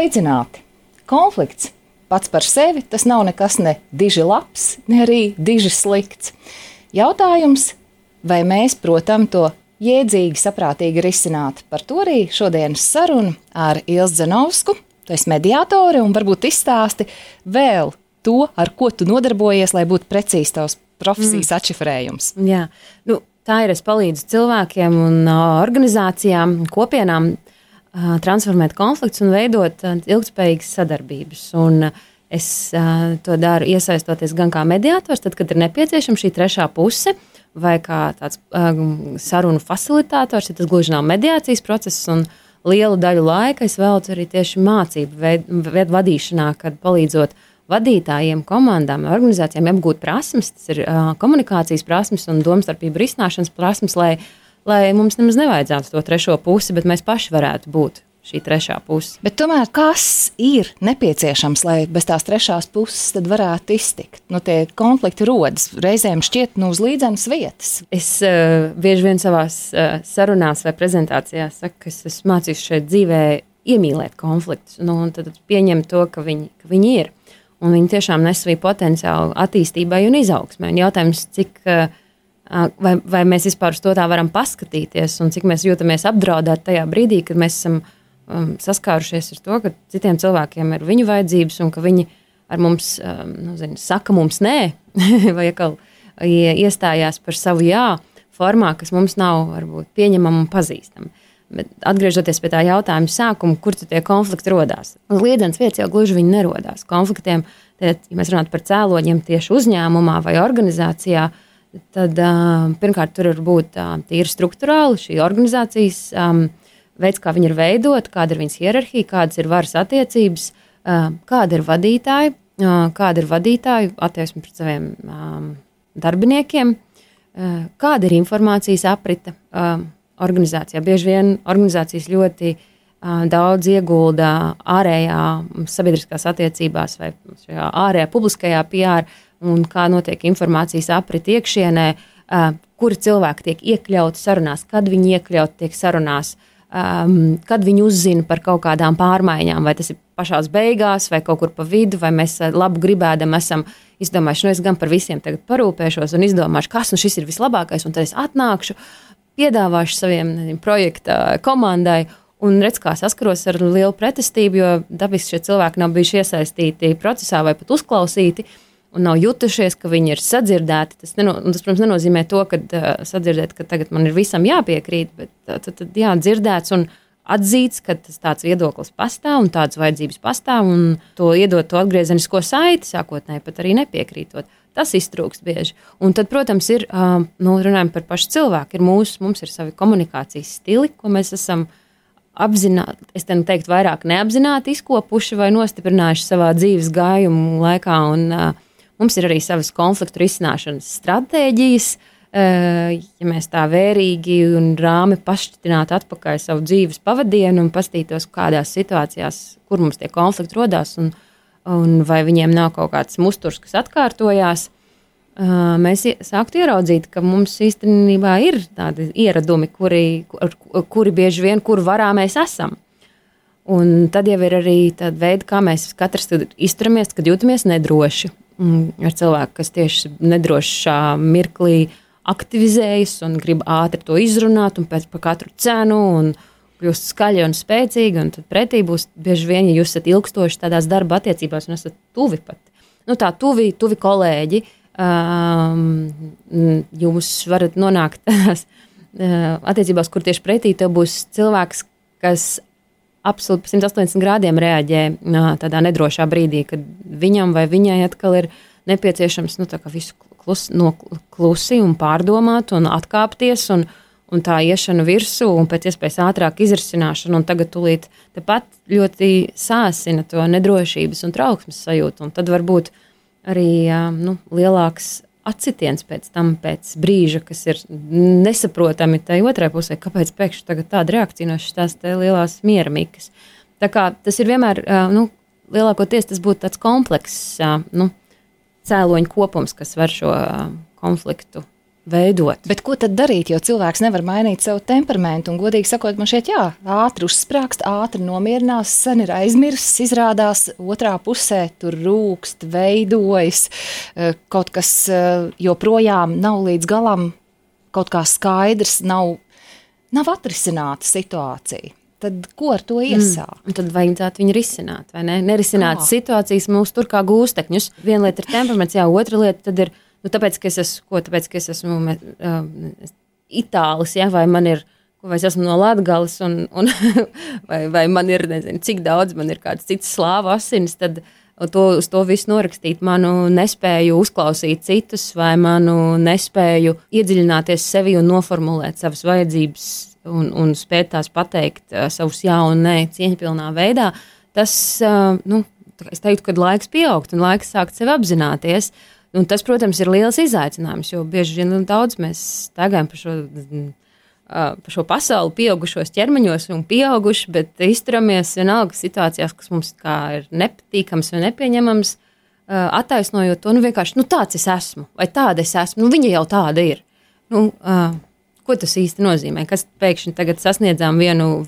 Sveicināti! Konflikts pats par sevi tas nav nekas ne diži labs, ne arī diži slikts. Jautājums, vai mēs, protams, to jēdzīgi, saprātīgi risināt. Par to arī šodienas saruna ar Ilzu Zanovsku. Tu esi mediātore un varbūt izstāsti vēl to, ar ko tu nodarbojies, lai būtu precīzi tavs profesijas mm. atšifrējums. Jā, nu, tā ir. Es palīdzu cilvēkiem un organizācijām, kopienām uh, transformēt konfliktus un veidot uh, ilgspējīgas sadarbības. Un, uh, Es uh, to daru iesaistoties gan kā mediātors, tad, kad ir nepieciešama šī trešā puse, vai kā tāds sarunu facilitātors, ja tas gluži nav mediācijas process. Lielu daļu laika es veltu arī tieši mācību veidu vadīšanā, kad palīdzot vadītājiem, komandām, organizācijām apgūt prasmes, tas ir uh, komunikācijas prasmes un domstarpību risināšanas prasmes, lai, lai mums nemaz nevajadzētu to trešo pusi, bet mēs paši varētu būt šī trešā puse. Bet tomēr kas ir nepieciešams, lai bez tās trešās puses varētu iztikt? Nu, tie konflikti rodas reizēm šķiet nu, uz līdzenas vietas. Es uh, bieži vien savā uh, eh, sarunās vai prezentācijās saku, ka es esmu mācījis šeit dzīvē iemīlēt konfliktus, nu, un tad pieņemt to, ka viņi, ka viņi ir. Un viņi tiešām nes savu potenciālu attīstībai un izaugsmai. Un jautājums, cik uh, vai, vai mēs vispār uz to tā varam paskatīties, un cik mēs jūtamies apdraudēti tajā brīdī, kad mēs esam um, saskārušies ar to, ka citiem cilvēkiem ir viņu vajadzības, un ka viņi ar mums um, nu, zini, saka mums nē, vai atkal iestājās par savu jā, formā, kas mums nav varbūt pieņemama un pazīstama. Bet atgriežoties pie tā jautājuma sākuma, kur tie konflikti radās. Lietas vietas jau gluži viņi nerodās. Konfliktiem, tad, ja mēs runājam par cēloņiem tieši uzņēmumā vai organizācijā, tad pirmkārt tur var būt tīri struktūrāli šī organizācijas veids, kā viņi ir veidot, kāda ir viņas hierarhija, kādas ir varas attiecības, kāda ir vadītāja, kāda ir vadītāju attieksme pret saviem darbiniekiem, kāda ir informācijas aprite organizācijā. Bieži vien organizācijas ļoti daudz iegulda ārējā sabiedriskās attiecībās vai ārējā publiskajā PR un kā notiek informācijas aprite iekšienē, kuri cilvēki tiek iekļauti sarunās, kad viņi iekļauti tiek sarunās, um, kad viņi uzzina par kaut kādām pārmaiņām, vai tas ir pašā beigās, vai kaut kur pa vidu, vai mēs labu gribēdam esam izdomājuši, nu es gan par visiem tagad parūpēšos un izdomāšu, kas nu šis ir vislabākais, un tad es atnākšu, piedāvāšu saviem nezinu, projekta komandai. Un redz, kā saskaros ar lielu pretestību, jo dabiski šie cilvēki nav bijuši iesaistīti procesā vai pat uzklausīti. Uh, un nav jutušies, ka viņi ir sadzirdēti. Tas, neno, tas protams, nenozīmē to, ka uh, sadzirdēt, ka tagad man ir visam jāpiekrīt, bet uh, tad, tad jā, dzirdēts un atzīts, ka tas tāds viedoklis pastāv un tādas vajadzības pastāv, un to iedot to atgriezenisko saiti sākotnēji pat arī nepiekrītot. Tas iztrūkst bieži. Un tad, protams, ir, uh, nu, runājot par pašu cilvēku, ir mūsu, mums ir savi komunikācijas stili, ko mēs esam apzināti, es teiktu, vairāk neapzināti izkopuši vai nostiprinājuši savā dzīves gājuma laikā. Un, uh, Mums ir arī savas konfliktu risināšanas stratēģijas. Eh, ja mēs tā vērīgi un rāmi pašķitinātu atpakaļ savu dzīves pavadienu un paskatītos, kādās situācijās, kur mums tie konflikti rodās un, un vai viņiem nav kaut kāds musturs, kas atkārtojās, eh, mēs sāktu ieraudzīt, ka mums īstenībā ir tādi ieradumi, kuri, kuri bieži vien, kur varā mēs esam. Un tad jau ir arī tāda veida, kā mēs katrs izturamies, kad jūtamies nedroši. Mm, ar cilvēku, kas tieši nedrošā mirklī aktivizējas un grib ātri to izrunāt, un pēc tam katru cenu. Un, Kļūst skaļi un spēcīgi, un tad pretī būs bieži vien, ja jūs esat ilgstoši tādās darba attiecībās, un esat tuvi pat. Nu, tā tuvi, tuvi kolēģi, um, jūs varat nonākt tādās uh, attiecībās, kur tieši pretī tev būs cilvēks, kas absolūti 180 grādiem reaģē tādā nedrošā brīdī, kad viņam vai viņai atkal ir nepieciešams nu, visu klus, noklusi un pārdomāt un atkāpties. Un, un tā iešana virsū, un pēc iespējas ātrāk izrisināšana, un tagad tūlīt tepat ļoti sāsina to nedrošības un trauksmes sajūtu. Un tad varbūt arī nu, lielāks atsitiens pēc tam, pēc brīža, kas ir nesaprotami tai otrai pusē, kāpēc pēkšņi tāda reakcija no šīs lielās miera mikas. Tā kā tas ir vienmēr, nu, lielākoties tas būtu tāds komplekss nu, cēloņu kopums, kas var šo konfliktu veidot. Bet ko tad darīt? Jo cilvēks nevar mainīt savu temperamentu. Un, godīgi sakot, man šeit jā, ātri uzsprāgst, ātri nomierinās, sen ir aizmirsis. Izrādās, otrā pusē tur rūkst, veidojas eh, kaut kas eh, joprojām nav līdz galam kaut kā skaidrs, nav, nav atrisināta situācija. Tad ko ar to iesākt? Mm. Tad vajadzētu viņu risināt, vai ne? Nerisināt Kā? situācijas mūs tur kā gūstekņus. Viena lieta ir temperaments, jā, otra lieta ir, nu, tāpēc, ka es esmu, ko, tāpēc, ka es esmu uh, itālis, ja, vai man ir, vai es esmu no Latgales, un, un vai, vai man ir, nezinu, cik daudz man ir kāds cits slāva asinis, tad to, uz to visu norakstīt manu nespēju uzklausīt citus, vai manu nespēju iedziļināties sevi un noformulēt savas vajadzības un, un spēt tās pateikt uh, savus jā un nē cieņpilnā veidā, tas, uh, nu, es teiktu, ka laiks pieaugt un laiks sākt sevi apzināties. Un tas, protams, ir liels izaicinājums, jo bieži vien daudz mēs staigājam pa šo, uh, pa šo pasauli, pieaugušos ķermeņos un pieauguši, bet izturamies vienalga situācijās, kas mums ir nepatīkams vai nepieņemams, uh, attaisnojot to, nu vienkārši nu, tāds es esmu, vai tāda es esmu, nu viņa jau tāda ir. Nu, uh, Ko tas īsti nozīmē? Kas pēkšņi tagad sasniedzām vienu,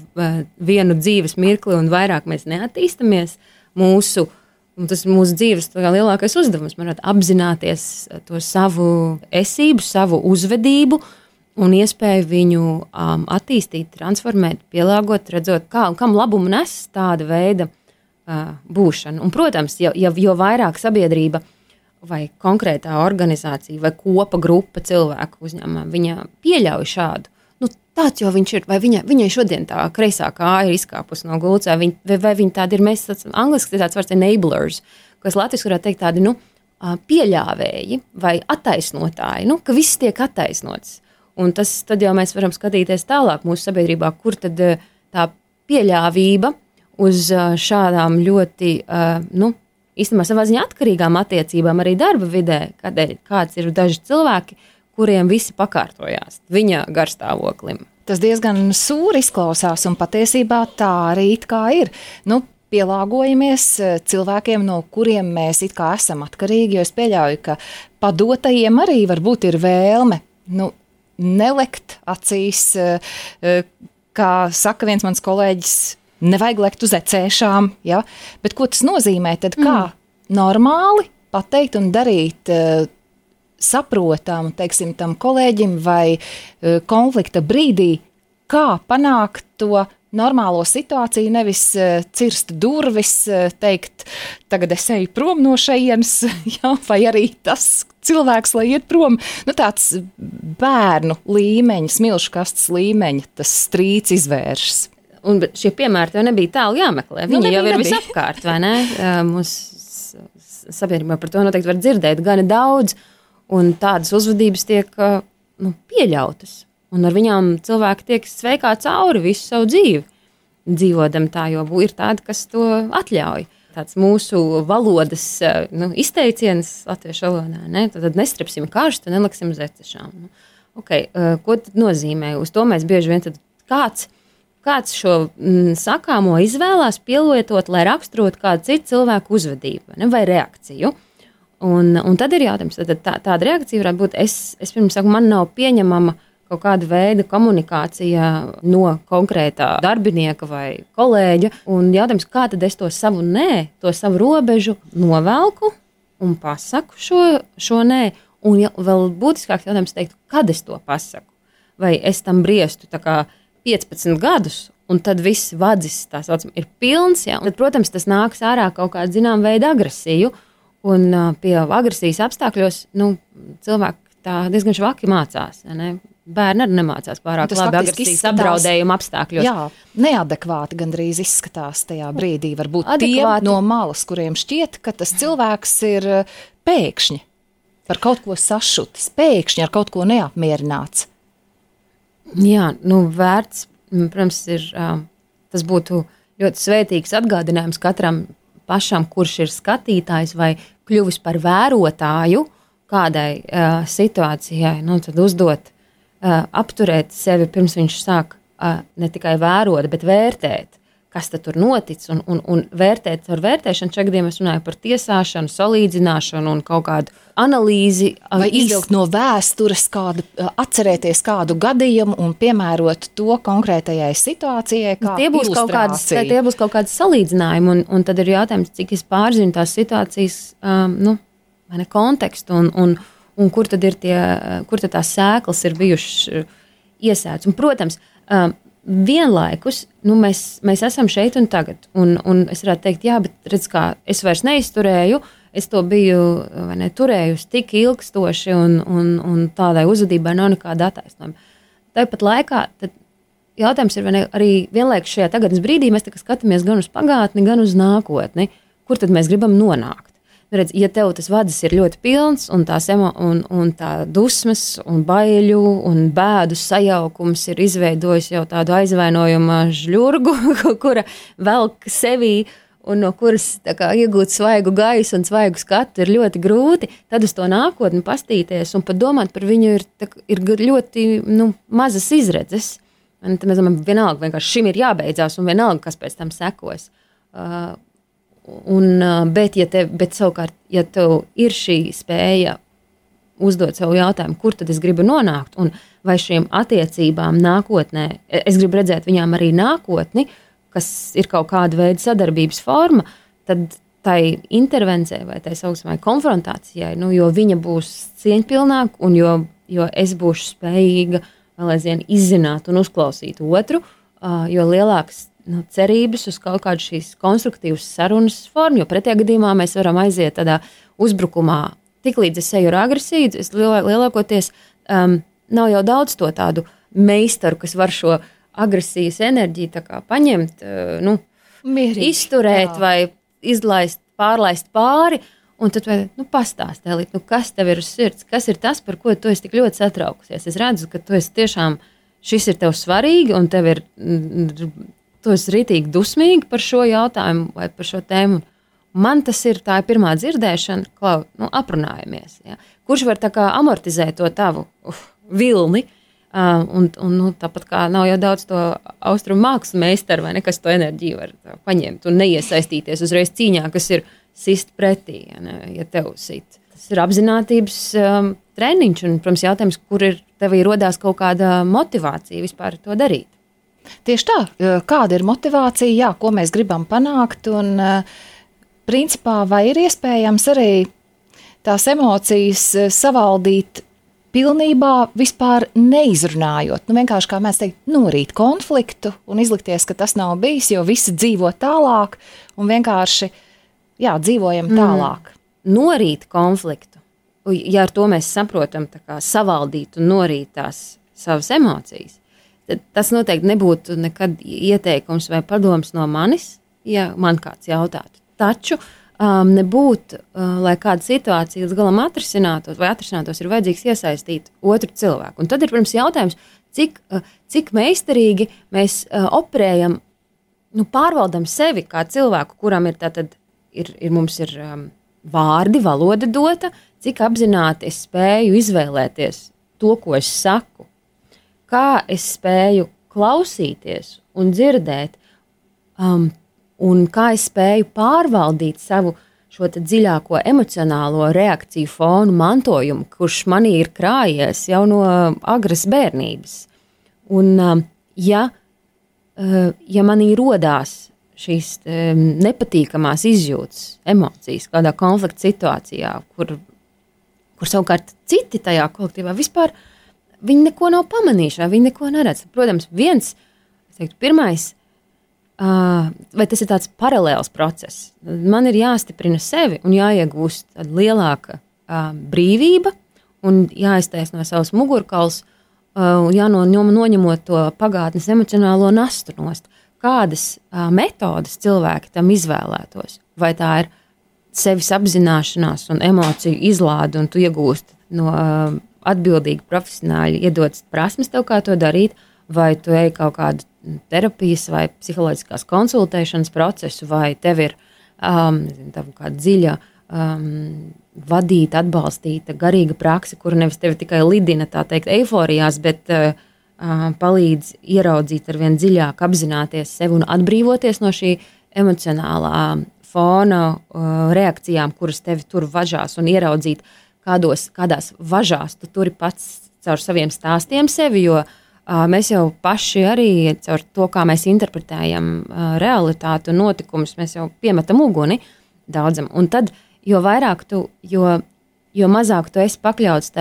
vienu dzīves mirkli un vairāk mēs neattīstāmies mūsu. Un tas ir mūsu dzīves lielākais uzdevums. Man ir apzināties to savu esību, savu uzvedību un iespēju viņu um, attīstīt, transformēt, pielāgot, redzot, kā, kam labumu nes tāda veida uh, būšana. Un, protams, ja, ja, jo vairāk sabiedrība vai konkrētā organizācija vai kopa grupa cilvēku uzņēmumā, viņa pieļauj šādu. Tāds jau viņš ir, vai viņa, viņai šodien tā kreisā kāja ir izkāpusi no gultas, vai, viņ, vai, vai viņa tāda ir, mēs tāds angliski tāds vārds enablers, kas latviski varētu teikt tādi, nu, pieļāvēji vai attaisnotāji, nu, ka viss tiek attaisnots. Un tas tad jau mēs varam skatīties tālāk mūsu sabiedrībā, kur tad tā pieļāvība uz šādām ļoti, nu, īstenībā savā ziņā atkarīgām attiecībām arī darba vidē, kādēļ kāds ir daži cilvēki, kuriem visi pakārtojās viņa garstāvoklim. Tas diezgan sūri izklausās, un patiesībā tā arī ir. Nu, pielāgojamies eh, cilvēkiem, no kuriem mēs esam atkarīgi. Es pieļauju, ka padotajiem arī varbūt ir vēlme nu, nelekt acīs, eh, eh, kā saka viens mans kolēģis, nevajag lekt uz ecēšām. Ja? Bet ko tas nozīmē? Tad kā mm. normāli pateikt un darīt? Uh, saprotamu, teiksim, tam kolēģim vai uh, konflikta brīdī, kā panākt to normālo situāciju, nevis uh, cirst durvis, uh, teikt, tagad es eju prom no šejienes, ja, vai arī tas cilvēks, lai iet prom. Nu, tāds bērnu līmeņa, smilšu kastes līmeņa, tas strīds izvēršas. Un šie piemēri tev nebija tālu jāmeklē. Viņi nu, nebija, jau ir nebija. visapkārt, vai ne? Mūsu sabiedrībā par to noteikti var dzirdēt gan daudz, un tādas uzvedības tiek nu, pieļautas. Un ar viņām cilvēki tiek sveikā cauri visu savu dzīvi. Dzīvodam tā, jo ir tādi, kas to atļauj. Tāds mūsu valodas nu, izteiciens latviešu valodā. Ne? Tad nestrepsim karstu, neliksim uz ecešām. Nu, okay, ko tas nozīmē? Uz to mēs bieži vien kāds kāds šo mm, sakāmo izvēlās pielietot, lai raksturotu kādu citu cilvēku uzvedību ne, vai reakciju. Un, un tad ir jautājums, tad tā, tāda reakcija varētu būt, es, es pirms saku, man nav pieņemama kaut kāda veida komunikācija no konkrētā darbinieka vai kolēģa. Un jautājums, kā tad es to savu nē, to savu robežu novelku un pasaku šo, šo nē. Un ja, vēl būtiskāks jautājums, teikt, kad es to pasaku. Vai es tam briestu tā kā 15 gadus, un tad viss vadzis saucam, ir pilns. Ja? Tad, protams, tas nāks ārā kaut kāda zināmā veida agresiju. Un pie agresijas apstākļos nu, cilvēki tā diezgan švaki mācās. Ne? Bērni arī nemācās pārāk labi agresijas izskatās, apdraudējuma apstākļos. Jā, neadekvāti gandrīz izskatās tajā brīdī. Varbūt adekvāti no malas, kuriem šķiet, ka tas cilvēks ir pēkšņi par kaut ko sašutis, pēkšņi ar kaut ko neapmierināts. Jā, nu, vērts, protams, ir tas būtu ļoti svētīgs atgādinājums katram pašam, kurš ir skatītājs vai kļuvis par vērotāju kādai uh, situācijai, nu, tad uzdot, uh, apturēt sevi pirms viņš sāk uh, ne tikai vērot, bet vērtēt, kas tur noticis, un, un, un vērtēt ar vērtēšanu. Gadījumā es runāju par tiesāšanu, salīdzināšanu un kaut kādu analīzi. Vai izvilkt no vēstures kādu, atcerēties kādu gadījumu un piemērot to konkrētajai situācijai. Tie būs, kādas, tie būs kaut kādas salīdzinājumi, un, un tad ir jautājums, cik es pārzinu tās situācijas um, nu, ne, kontekstu un, un, un kur tad ir tie, kur tad tās sēklas ir bijušas iesētas. Un, protams, um, vienlaikus nu, mēs, mēs esam šeit un tagad. Un, un es varētu teikt, jā, bet redz, kā es vairs neizturēju. Es to biju ne, turējusi tik ilgstoši, un, un, un tādai uzvedībai nav nekāda attaisnojuma. Tāpat laikā jautājums ir ne, arī vienlaikus šajā tagadnes brīdī, mēs skatāmies gan uz pagātni, gan uz nākotni. Kur tad mēs gribam nonākt? Nu, redz, ja tev tas vads ir ļoti pilns, un, emo, un, un tā dusmas, un baiļu un bēdu sajaukums ir izveidojis jau tādu aizvainojumu žļurgu, kura velk sevī un no kuras kā, iegūt svaigu gaisu un svaigu skatu ir ļoti grūti, tad uz to nākotni pastīties un pat domāt par viņu ir, tā, ir ļoti nu, mazas izredzes. Un mēs domājam, vienalga, vienkārši šim ir jābeidzās, un vienalga, kas pēc tam sekos. Uh, Un, bet, ja tev, bet savukārt, ja tev ir šī spēja uzdot sev jautājumu, kur tad es gribu nonākt, un vai šīm attiecībām nākotnē, es gribu redzēt viņām arī nākotni, kas ir kaut kāda veida sadarbības forma, tad tai intervencijai vai tai saucamai konfrontācijai, nu, jo viņa būs cieņpilnāka un jo, jo es būšu spējīga vēl aizvien izzināt un uzklausīt otru, jo lielāks nu, cerības uz kaut kādu šīs konstruktīvas sarunas formu, jo pretējā gadījumā mēs varam aiziet tādā uzbrukumā. Tiklīdz es eju ar agresiju, es lielākoties um, nav jau daudz to tādu meistaru, kas var šo agresijas enerģiju paņemt, uh, nu, Mierīgi, izturēt jā. vai izlaist, pārlaist pāri. Un tad, vai, nu, pastāst, Elīt, nu, kas tev ir uz sirds, kas ir tas, par ko tu esi tik ļoti satraukusies. Es redzu, ka tu esi tiešām, šis ir tev svarīgi, un tev ir tu esi rītīgi dusmīgi par šo jautājumu vai par šo tēmu. Man tas ir tā ir pirmā dzirdēšana, klau, nu, aprunājamies. Ja? Kurš var amortizēt to tavu uh, vilni? Uh, un, un, nu, tāpat kā nav jau daudz to austrumu mākslas meistaru, vai ne, kas to enerģiju var paņemt un neiesaistīties uzreiz cīņā, kas ir sist pretī, ja, ne, ja tev sit. Tas ir apziņotības um, treniņš, un, protams, jautājums, kur ir tev ir rodās kaut kāda motivācija vispār to darīt. Tieši tā, kāda ir motivācija, jā, ko mēs gribam panākt, un principā vai ir iespējams arī tās emocijas savaldīt pilnībā vispār neizrunājot. Nu, vienkārši kā mēs teiktu, norīt konfliktu un izlikties, ka tas nav bijis, jo visi dzīvo tālāk un vienkārši jā, dzīvojam mm. tālāk. Mm. Norīt konfliktu. Ja ar to mēs saprotam, kā savaldīt un norīt tās savas emocijas, tas noteikti nebūtu nekad ieteikums vai padoms no manis, ja man kāds jautātu. Taču um, nebūtu, uh, lai kāda situācija līdz galam atrisinātos vai atrisinātos, ir vajadzīgs iesaistīt otru cilvēku. Un tad ir, protams, jautājums, cik, uh, cik meistarīgi mēs uh, operējam, nu, pārvaldam sevi kā cilvēku, kuram ir tātad, ir, ir mums ir um, vārdi, valoda dota, cik apzināti es spēju izvēlēties to, ko es saku kā es spēju klausīties un dzirdēt, um, un kā es spēju pārvaldīt savu šo dziļāko emocionālo reakciju fonu mantojumu, kurš manī ir krājies jau no agras bērnības. Un, um, ja, uh, ja manī rodās šīs um, nepatīkamās izjūtas, emocijas kādā konflikta situācijā, kur, kur savukārt citi tajā kolektīvā vispār uh, viņi neko nav pamanījuši, viņi neko neredz. Protams, viens, teiktu, pirmais, uh, vai tas ir tāds paralēls process. Man ir jāstiprina sevi un jāiegūst lielāka uh, brīvība un jāiztaisa no savas mugurkaulas uh, jāno, noņemot to pagātnes emocionālo nastu nost. Kādas uh, metodas cilvēki tam izvēlētos? Vai tā ir sevis apzināšanās un emociju izlāde, un tu iegūsti no uh, atbildīgi profesionāļi iedod prasmes tev, kā to darīt, vai tu ej kaut kādu terapijas vai psiholoģiskās konsultēšanas procesu, vai tev ir um, kāda dziļa. Um, vadīta, atbalstīta, garīga praksa, kur nevis tevi tikai lidina tā teikt, eiforijās, bet uh, palīdz ieraudzīt ar vien dziļāk, apzināties sevi un atbrīvoties no šī emocionālā fona reakcijām, kuras tevi tur važās, un ieraudzīt, kādos, kādās važās tu turi pats caur saviem stāstiem sevi. Jo mēs jau paši arī caur to, kā mēs interpretējam realitāti un notikumus, mēs jau piemetam uguni daudzam. Un tad, jo vairāk tu, jo jo mazāk tu esi pakļauts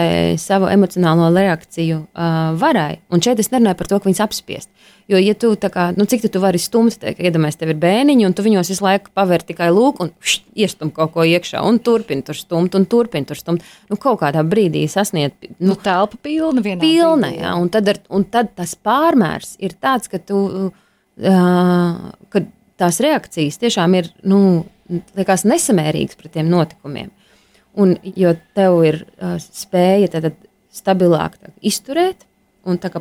savu emocionālo reakciju uh, varai. Un šeit es nerunāju par to, ka viņas apspiest. Jo, ja tu, kā, nu, cik tu vari stumt, tad, iedomājies, tev ir bērniņi, un tu viņos visu laiku paver tikai lūk, un iestum kaut ko iekšā, un turpini tur stumt, un turpini tur stumt. Nu, kaut kādā brīdī sasniegt nu, nu, telpa pilna vienā. Pilna, jā, un tad, ar, un tad tas pārmērs ir tāds, ka tu, uh, ka tās reakcijas tiešām ir, nu, liekas nesamērīgas pret tiem notikumiem. Un, jo tev ir uh, spēja tad, stabilāk tā, izturēt un tā,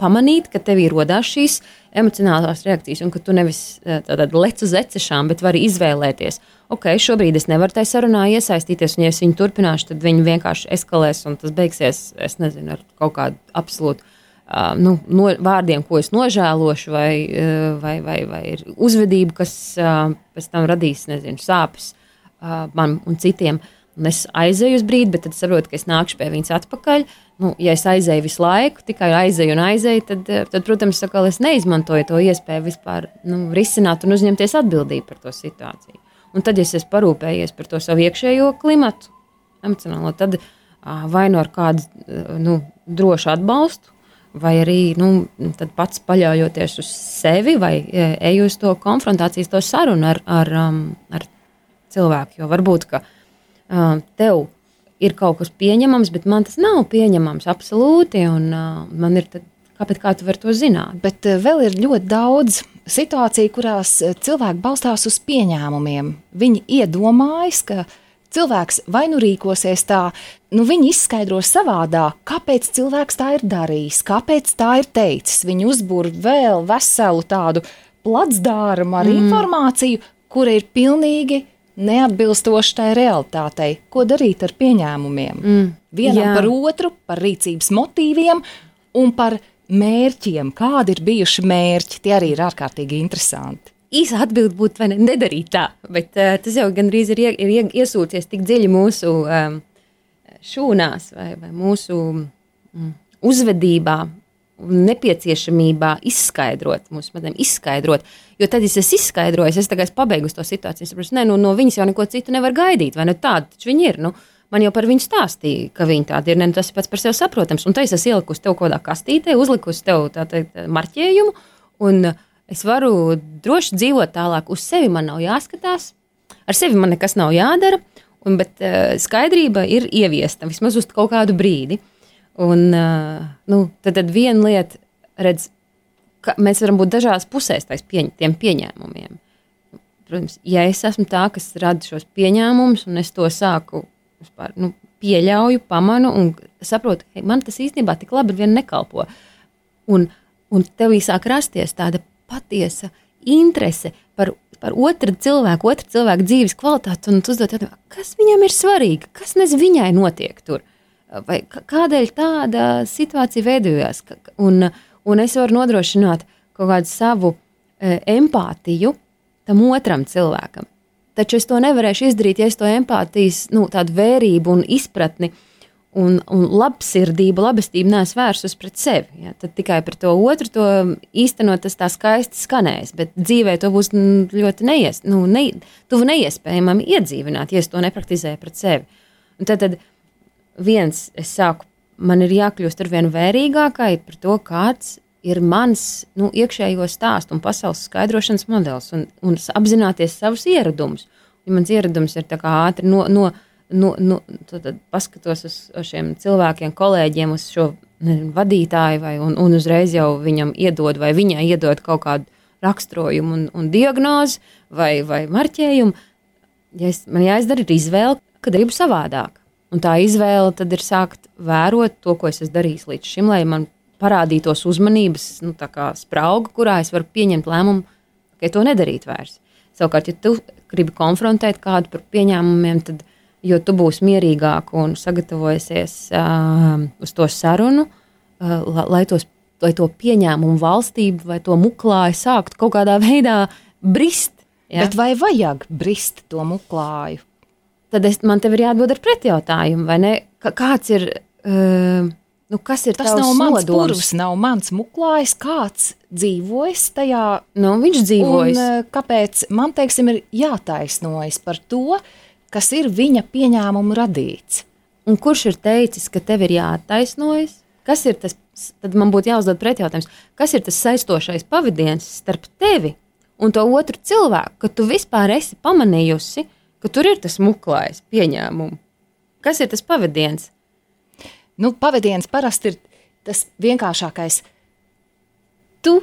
pamanīt, ka tev ir radās šīs emocionālās reakcijas, un ka tu nevis tādā lec uz ecešām, bet vari izvēlēties. Ok, šobrīd es nevaru tajā sarunā iesaistīties, un ja es viņu turpināšu, tad viņi vienkārši eskalēs, un tas beigsies, es nezinu, ar kaut kādu absolūtu. Uh, nu, no, vārdiem, ko es nožēlošu, vai, uh, vai, vai, vai ir uzvedība, kas uh, pēc tam radīs nezinu, sāpes uh, man un citiem. Uh, Un es aizēju uz brīdi, bet tad saprotu, ka es nākšu pie viņas atpakaļ. Nu, ja es aizēju visu laiku, tikai aizēju un aizēju, tad, eh, tad protams, sakal, es neizmantoju to iespēju vispār nu, risināt un uzņemties atbildību par to situāciju. Un tad, ja es esmu parūpējies par to savu iekšējo klimatu, emocionālo, tad vai nu ar kādu nu, drošu atbalstu, vai arī nu, pats paļaujoties uz sevi, vai eju uz to konfrontācijas, to sarunu ar, ar, ar cilvēku. Jo varbūt, ka tev ir kaut kas pieņemams, bet man tas nav pieņemams absolūti. Un, man ir tad, kāpēc kā tu vari to zināt? Bet vēl ir ļoti daudz situāciju, kurās cilvēki balstās uz pieņēmumiem. Viņi iedomājas, ka cilvēks vai nu rīkosies tā, nu viņi izskaidro savādāk, kāpēc cilvēks tā ir darījis, kāpēc tā ir teicis. Viņi uzbūr vēl veselu tādu placdārumu ar mm. informāciju, kura ir pilnīgi neatbilstoši tai realitātei. Ko darīt ar pieņēmumiem? Mm, Vienam jā. par otru, par rīcības motīviem un par mērķiem. Kādi ir bijuši mērķi? Tie arī ir ārkārtīgi interesanti. Īsa atbilde būtu, vai ne, nedarīt tā, bet uh, tas jau gandrīz ir, ie, ir iesūcies tik dziļi mūsu um, šūnās vai, vai mūsu mm, uzvedībā, nepieciešamībā izskaidrot, mūsu smadzenēm izskaidrot. Jo tad, ja es esmu izskaidrojis, es tagad pabeigšu to situāciju. Saprotu, ne, nu, no viņas jau neko citu nevar gaidīt, vai ne? Tāda taču viņi ir. Nu, man jau par viņu stāstīja, ka viņi tādi ir. Ne, nu, tas ir pats par sevi saprotams. Un tā es esmu ielikusi tev kaut kādā kastītē, uzlikusi tev tādu marķējumu, un es varu droši dzīvot tālāk. Uz sevi man nav jāskatās, ar sevi man nekas nav jādara. Un, bet uh, skaidrība ir ieviesta vismaz uz kaut kādu brīdi. Un, nu, tad, tad viena lieta, redz, ka mēs varam būt dažādās pusēs pieņ, tiem pieņēmumiem. Protams, ja es esmu tā, kas rada šos pieņēmumus, un es to sāku vispār, nu, pieļauju, pamanu un saprotu, ka man tas īstenībā tik labi vien nekalpo. Un, un tev sāk rasties tāda patiesa interese par, par otru cilvēku, otru cilvēku dzīves kvalitāti, un tu uzdod jautājumu, kas viņam ir svarīgi, kas nez viņai notiek tur. Vai kādēļ tāda situācija veidojās? Un, un es varu nodrošināt kaut kādu savu e, empātiju tam otram cilvēkam. Taču es to nevarēšu izdarīt, ja es to empātijas, nu, tādu vērību un izpratni un, un labsirdību, labestību nesu vērsus pret sevi. Ja? Tad tikai par to otru to īstenot tas tā skaisti skanēs, bet dzīvē to būs ļoti neies, nu, ne, tuvu neiespējamam iedzīvināt, ja es to nepraktizēju pret sevi. Un tad, tad viens, es sāku, man ir jākļūst ar vien vērīgākai par to, kāds ir mans nu, iekšējo stāstu un pasaules skaidrošanas modelis, un, un apzināties savus ieradumus. Ja mans ieradums ir ātri no, no, no, no tad, paskatos uz, uz šiem cilvēkiem, kolēģiem, uz šo nezinu, vadītāju, vai, un, un uzreiz jau viņam iedod vai viņai iedod kaut kādu raksturojumu un, un diagnozi vai, vai marķējumu. Ja es, man jāizdara izvēle, ka gribu savādāk. Un tā izvēle tad ir sākt vērot to, ko es esmu darījis līdz šim, lai man parādītos uzmanības nu, sprauga, kurā es varu pieņemt lēmumu, ka to nedarīt vairs. Savukārt, ja tu gribi konfrontēt kādu par pieņēmumiem, tad jo tu būsi mierīgāk un sagatavojies uh, uz to sarunu, uh, lai tos vai to pieņēmumu valstību, vai to muklāju sākt kaut kādā veidā brist. Ja? Bet vai vajag brist to muklāju? Tad es, man te ir jāatbild ar pretjautājumu, vai ne? Kāds ir, uh, nu, kas ir tas? Nav mans purvs, nav mans muklājs, kāds dzīvojas tajā. Nu, viņš dzīvojas. Un, uh, kāpēc man, teiksim, ir jātaisnojas par to, kas ir viņa pieņēmumu radīts? Un kurš ir teicis, ka tev ir jātaisnojas? Kas ir tas, tad man būtu jāuzdod pretjautājums, kas ir tas saistošais pavadiens starp tevi un to otru cilvēku, ka tu vispār esi pamanījusi, ka tur ir tas muklājs pieņēmums. Kas ir tas pavadiens? Nu, pavadiens parasti ir tas vienkāršākais. Tu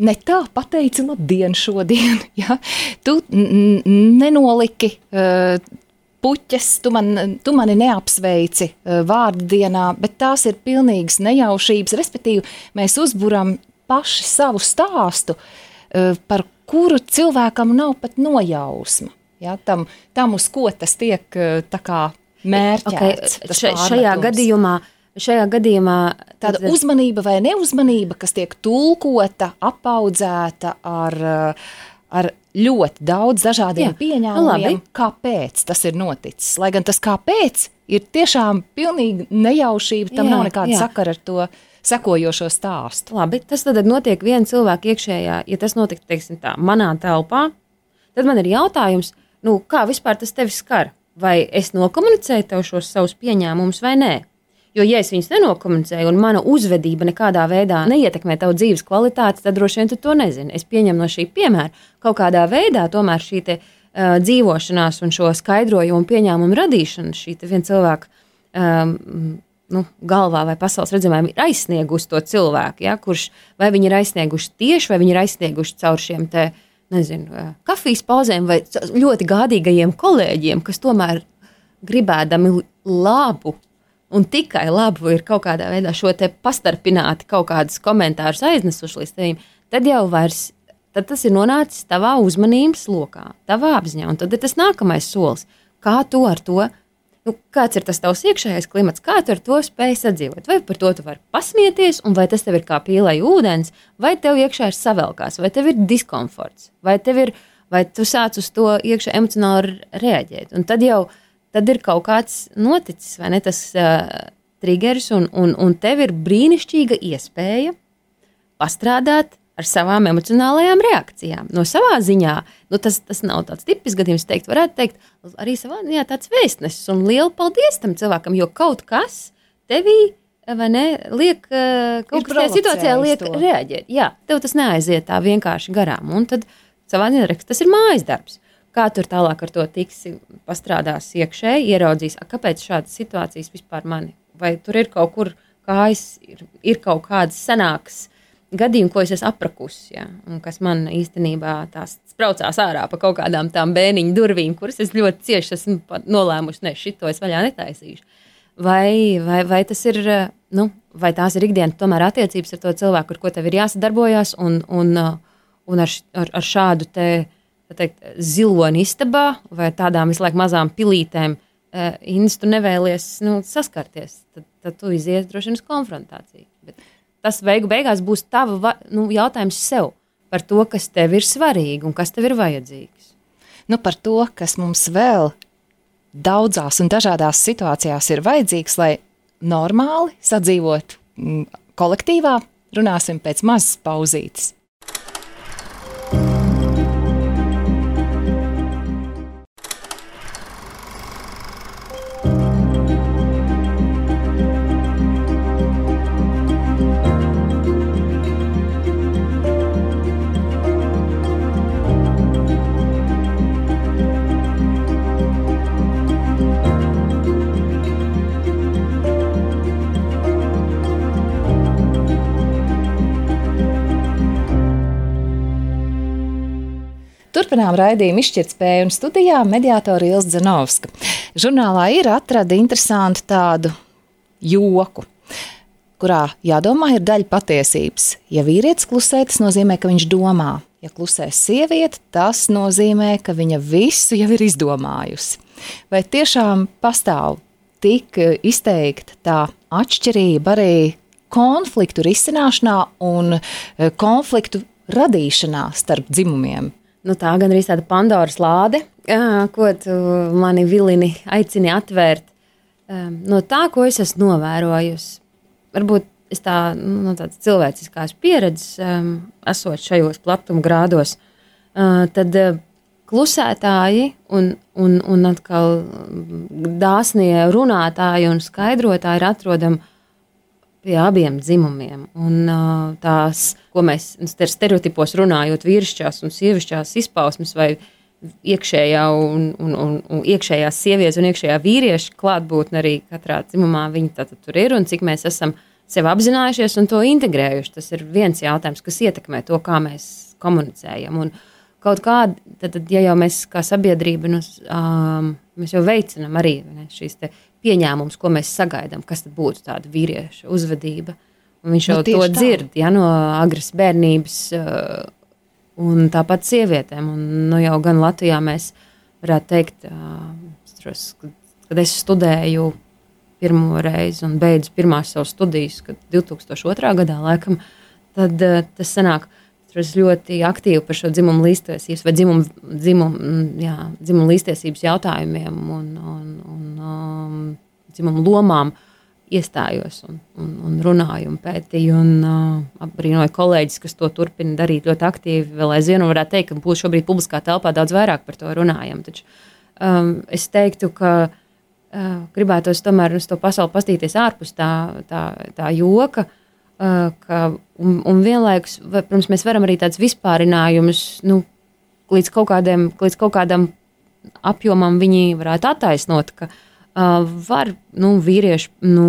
ne tā pateici labdien šodien, ja? tu nenoliki uh, puķes, tu, man, tu mani neapsveici uh, vārdu dienā, bet tās ir pilnīgas nejaušības. Respektīvi, mēs uzburam paši savu stāstu, uh, par kuru cilvēkam nav pat nojausma. Ja, tam, tam, uz ko tas tiek uh, mērķēts. Okay, še, šajā gadījumā, šajā gadījumā tāda tad... uzmanība vai neuzmanība, kas tiek tulkota, apaudzēta ar, ar ļoti daudz dažādiem Jā, nu pieņēmumiem, labi. kāpēc tas ir noticis. Lai gan tas kāpēc ir tiešām pilnīgi nejaušība, tam jā, nav nekāda jā. sakara ar to sekojošo stāstu. Labi, tas tad notiek viena cilvēka iekšējā, ja tas notiktu, teiksim tā, manā telpā, tad man ir jautājums, nu, kā vispār tas tevi skar? Vai es nokomunicēju tev šos savus pieņēmumus vai nē? Jo, ja es viņus nenokomunicēju, un mana uzvedība nekādā veidā neietekmē tavu dzīves kvalitāti, tad droši vien tu to nezini. Es pieņemu no šī piemēra, kaut kādā veidā tomēr šī te, uh, dzīvošanās un šo skaidrojumu un pieņēmumu radīšana, šī viena cilvēka um, nu, galvā vai pasaules redzamā ir aizsniegusi to cilvēku, ja, kurš vai viņi ir aizsnieguši tieši, vai viņi ir aizsnieguši caur šiem te, nezinu, kafijas pauzēm vai ļoti gādīgajiem kolēģiem, kas tomēr gribēdami labu un tikai labu ir kaut kādā veidā šo te pastarpināti kaut kādus komentārus aiznesuši līdz tevim, tad jau vairs. Tad tas ir nonācis tavā uzmanības lokā, tavā apziņā. Un tad ir tas nākamais solis. Kā tu ar to, nu, kāds ir tas tavs iekšējais klimats, kā tu ar to spēj sadzīvot? Vai par to tu vari pasmieties, un vai tas tev ir kā pīlai ūdens, vai tev iekšā ir savelkās, vai tev ir diskomforts, vai tev ir, vai tu sāc uz to iekšā emocionāli reaģēt. Un tad jau tad ir kaut kāds noticis, vai ne? Tas uh, triggers, un, un, un tev ir brīnišķīga iespēja pastrādāt ar savām emocionālajām reakcijām. No savā ziņā, nu, tas, tas nav tāds tipisks gadījums, teikt, varētu teikt, arī savā ziņā tāds vēstnesis, un liela paldies tam cilvēkam, jo kaut kas tevī. Ne, liek, kaut kas tajā situācijā liek to. reaģēt. Jā, tev tas neaiziet tā vienkārši garām. Un tad savā ziņā tas ir mājas darbs. Kā tur tālāk ar to tiksi, pastrādās iekšēji, ieraudzīs, a, kāpēc šādas situācijas vispār mani? Vai tur ir kaut kur kājas, ir, ir kaut kādas senākas gadījumi, ko es esmu aprakusi, ja, un kas man īstenībā tās spraucās ārā pa kaut kādām tām bēniņu durvīm, kuras es ļoti cieši esmu nolēmusi, ne, šito es vaļā netaisīšu. Vai, vai, vai tas ir, nu, vai tās ir ikdienas tomēr attiecības ar to cilvēku, ar ko tev ir jāsadarbojās, un, un, un ar, ar, ar šādu te teikt, ziloni istabā vai tādām visu laiku mazām pilītēm, uh, Inns, tu nevēlies nu, saskarties, tad, tad tu izies droši vien uz konfrontāciju. Tas beigu beigās būs tava nu, jautājums sev par to, kas tev ir svarīgi un kas tev ir vajadzīgs. Nu, par to, kas mums vēl daudzās un dažādās situācijās ir vajadzīgs, lai normāli sadzīvot mm, kolektīvā, runāsim pēc mazas pauzītes. Turpinām raidījumu izšķirtspēju un studijā mediātora Ilza Zanovska. Žurnālā ir atrada interesantu tādu joku, kurā jādomā ir daļa patiesības. Ja vīrietis klusē, tas nozīmē, ka viņš domā. Ja klusē sieviete, tas nozīmē, ka viņa visu jau ir izdomājusi. Vai tiešām pastāv tik izteikta tā atšķirība arī konfliktu risināšanā un eh, konfliktu radīšanā starp dzimumiem? Nu, tā gan arī tāda Pandoras lāde, ko tu mani vilini aicini atvērt. No tā, ko es esmu novērojusi, varbūt es tā, nu, no tādas cilvēciskās pieredzes, esot šajos platuma grādos, tad klusētāji un, un, un atkal dāsnie runātāji un skaidrotāji ir atrodami pie abiem dzimumiem. Un, uh, tās, ko mēs stereotipos runājot, vīrišķās un sievišķās izpausmes vai iekšējā un, un, un, un iekšējās sievietes un iekšējā vīrieša klātbūtne arī katrā dzimumā viņi tātad tur ir un cik mēs esam sev apzinājušies un to integrējuši. Tas ir viens jautājums, kas ietekmē to, kā mēs komunicējam. Un kaut kāda, tad, tad, ja jau mēs kā sabiedrība, nu, um, mēs jau veicinām arī ne, šīs pieņēmums, ko mēs sagaidām, kas būtu tāda vīrieša uzvedība. Un viņš jau nu, to dzird ja, no agras bērnības, uh, un tāpat sievietēm. Un, nu, jau gan Latvijā mēs varētu teikt, uh, kad es studēju pirmo reizi un beidzu pirmās savas studijas, kad 2002. gadā laikam, tad uh, tas sanāk. Es ļoti aktīvi par šo dzimumu līdztiesības vai dzimumu, dzimumu, jā, dzimumu līdztiesības jautājumiem un, un, un um, dzimumu lomām iestājos un, un, un runāju un pētīju. Un, uh, Abrīnoju kolēģis, kas to turpina darīt ļoti aktīvi. Vēl aizvien varētu teikt, ka būs šobrīd publiskā telpā daudz vairāk par to runājam. Taču um, es teiktu, ka uh, gribētos tomēr uz to pasauli pastīties ārpus tā, tā, tā joka. Uh, ka, un, un vienlaikus, protams, mēs varam arī tādus vispārinājumus nu, līdz, kaut kādiem, līdz kaut kādam apjomam viņi varētu attaisnot, ka uh, var nu, vīrieši, nu,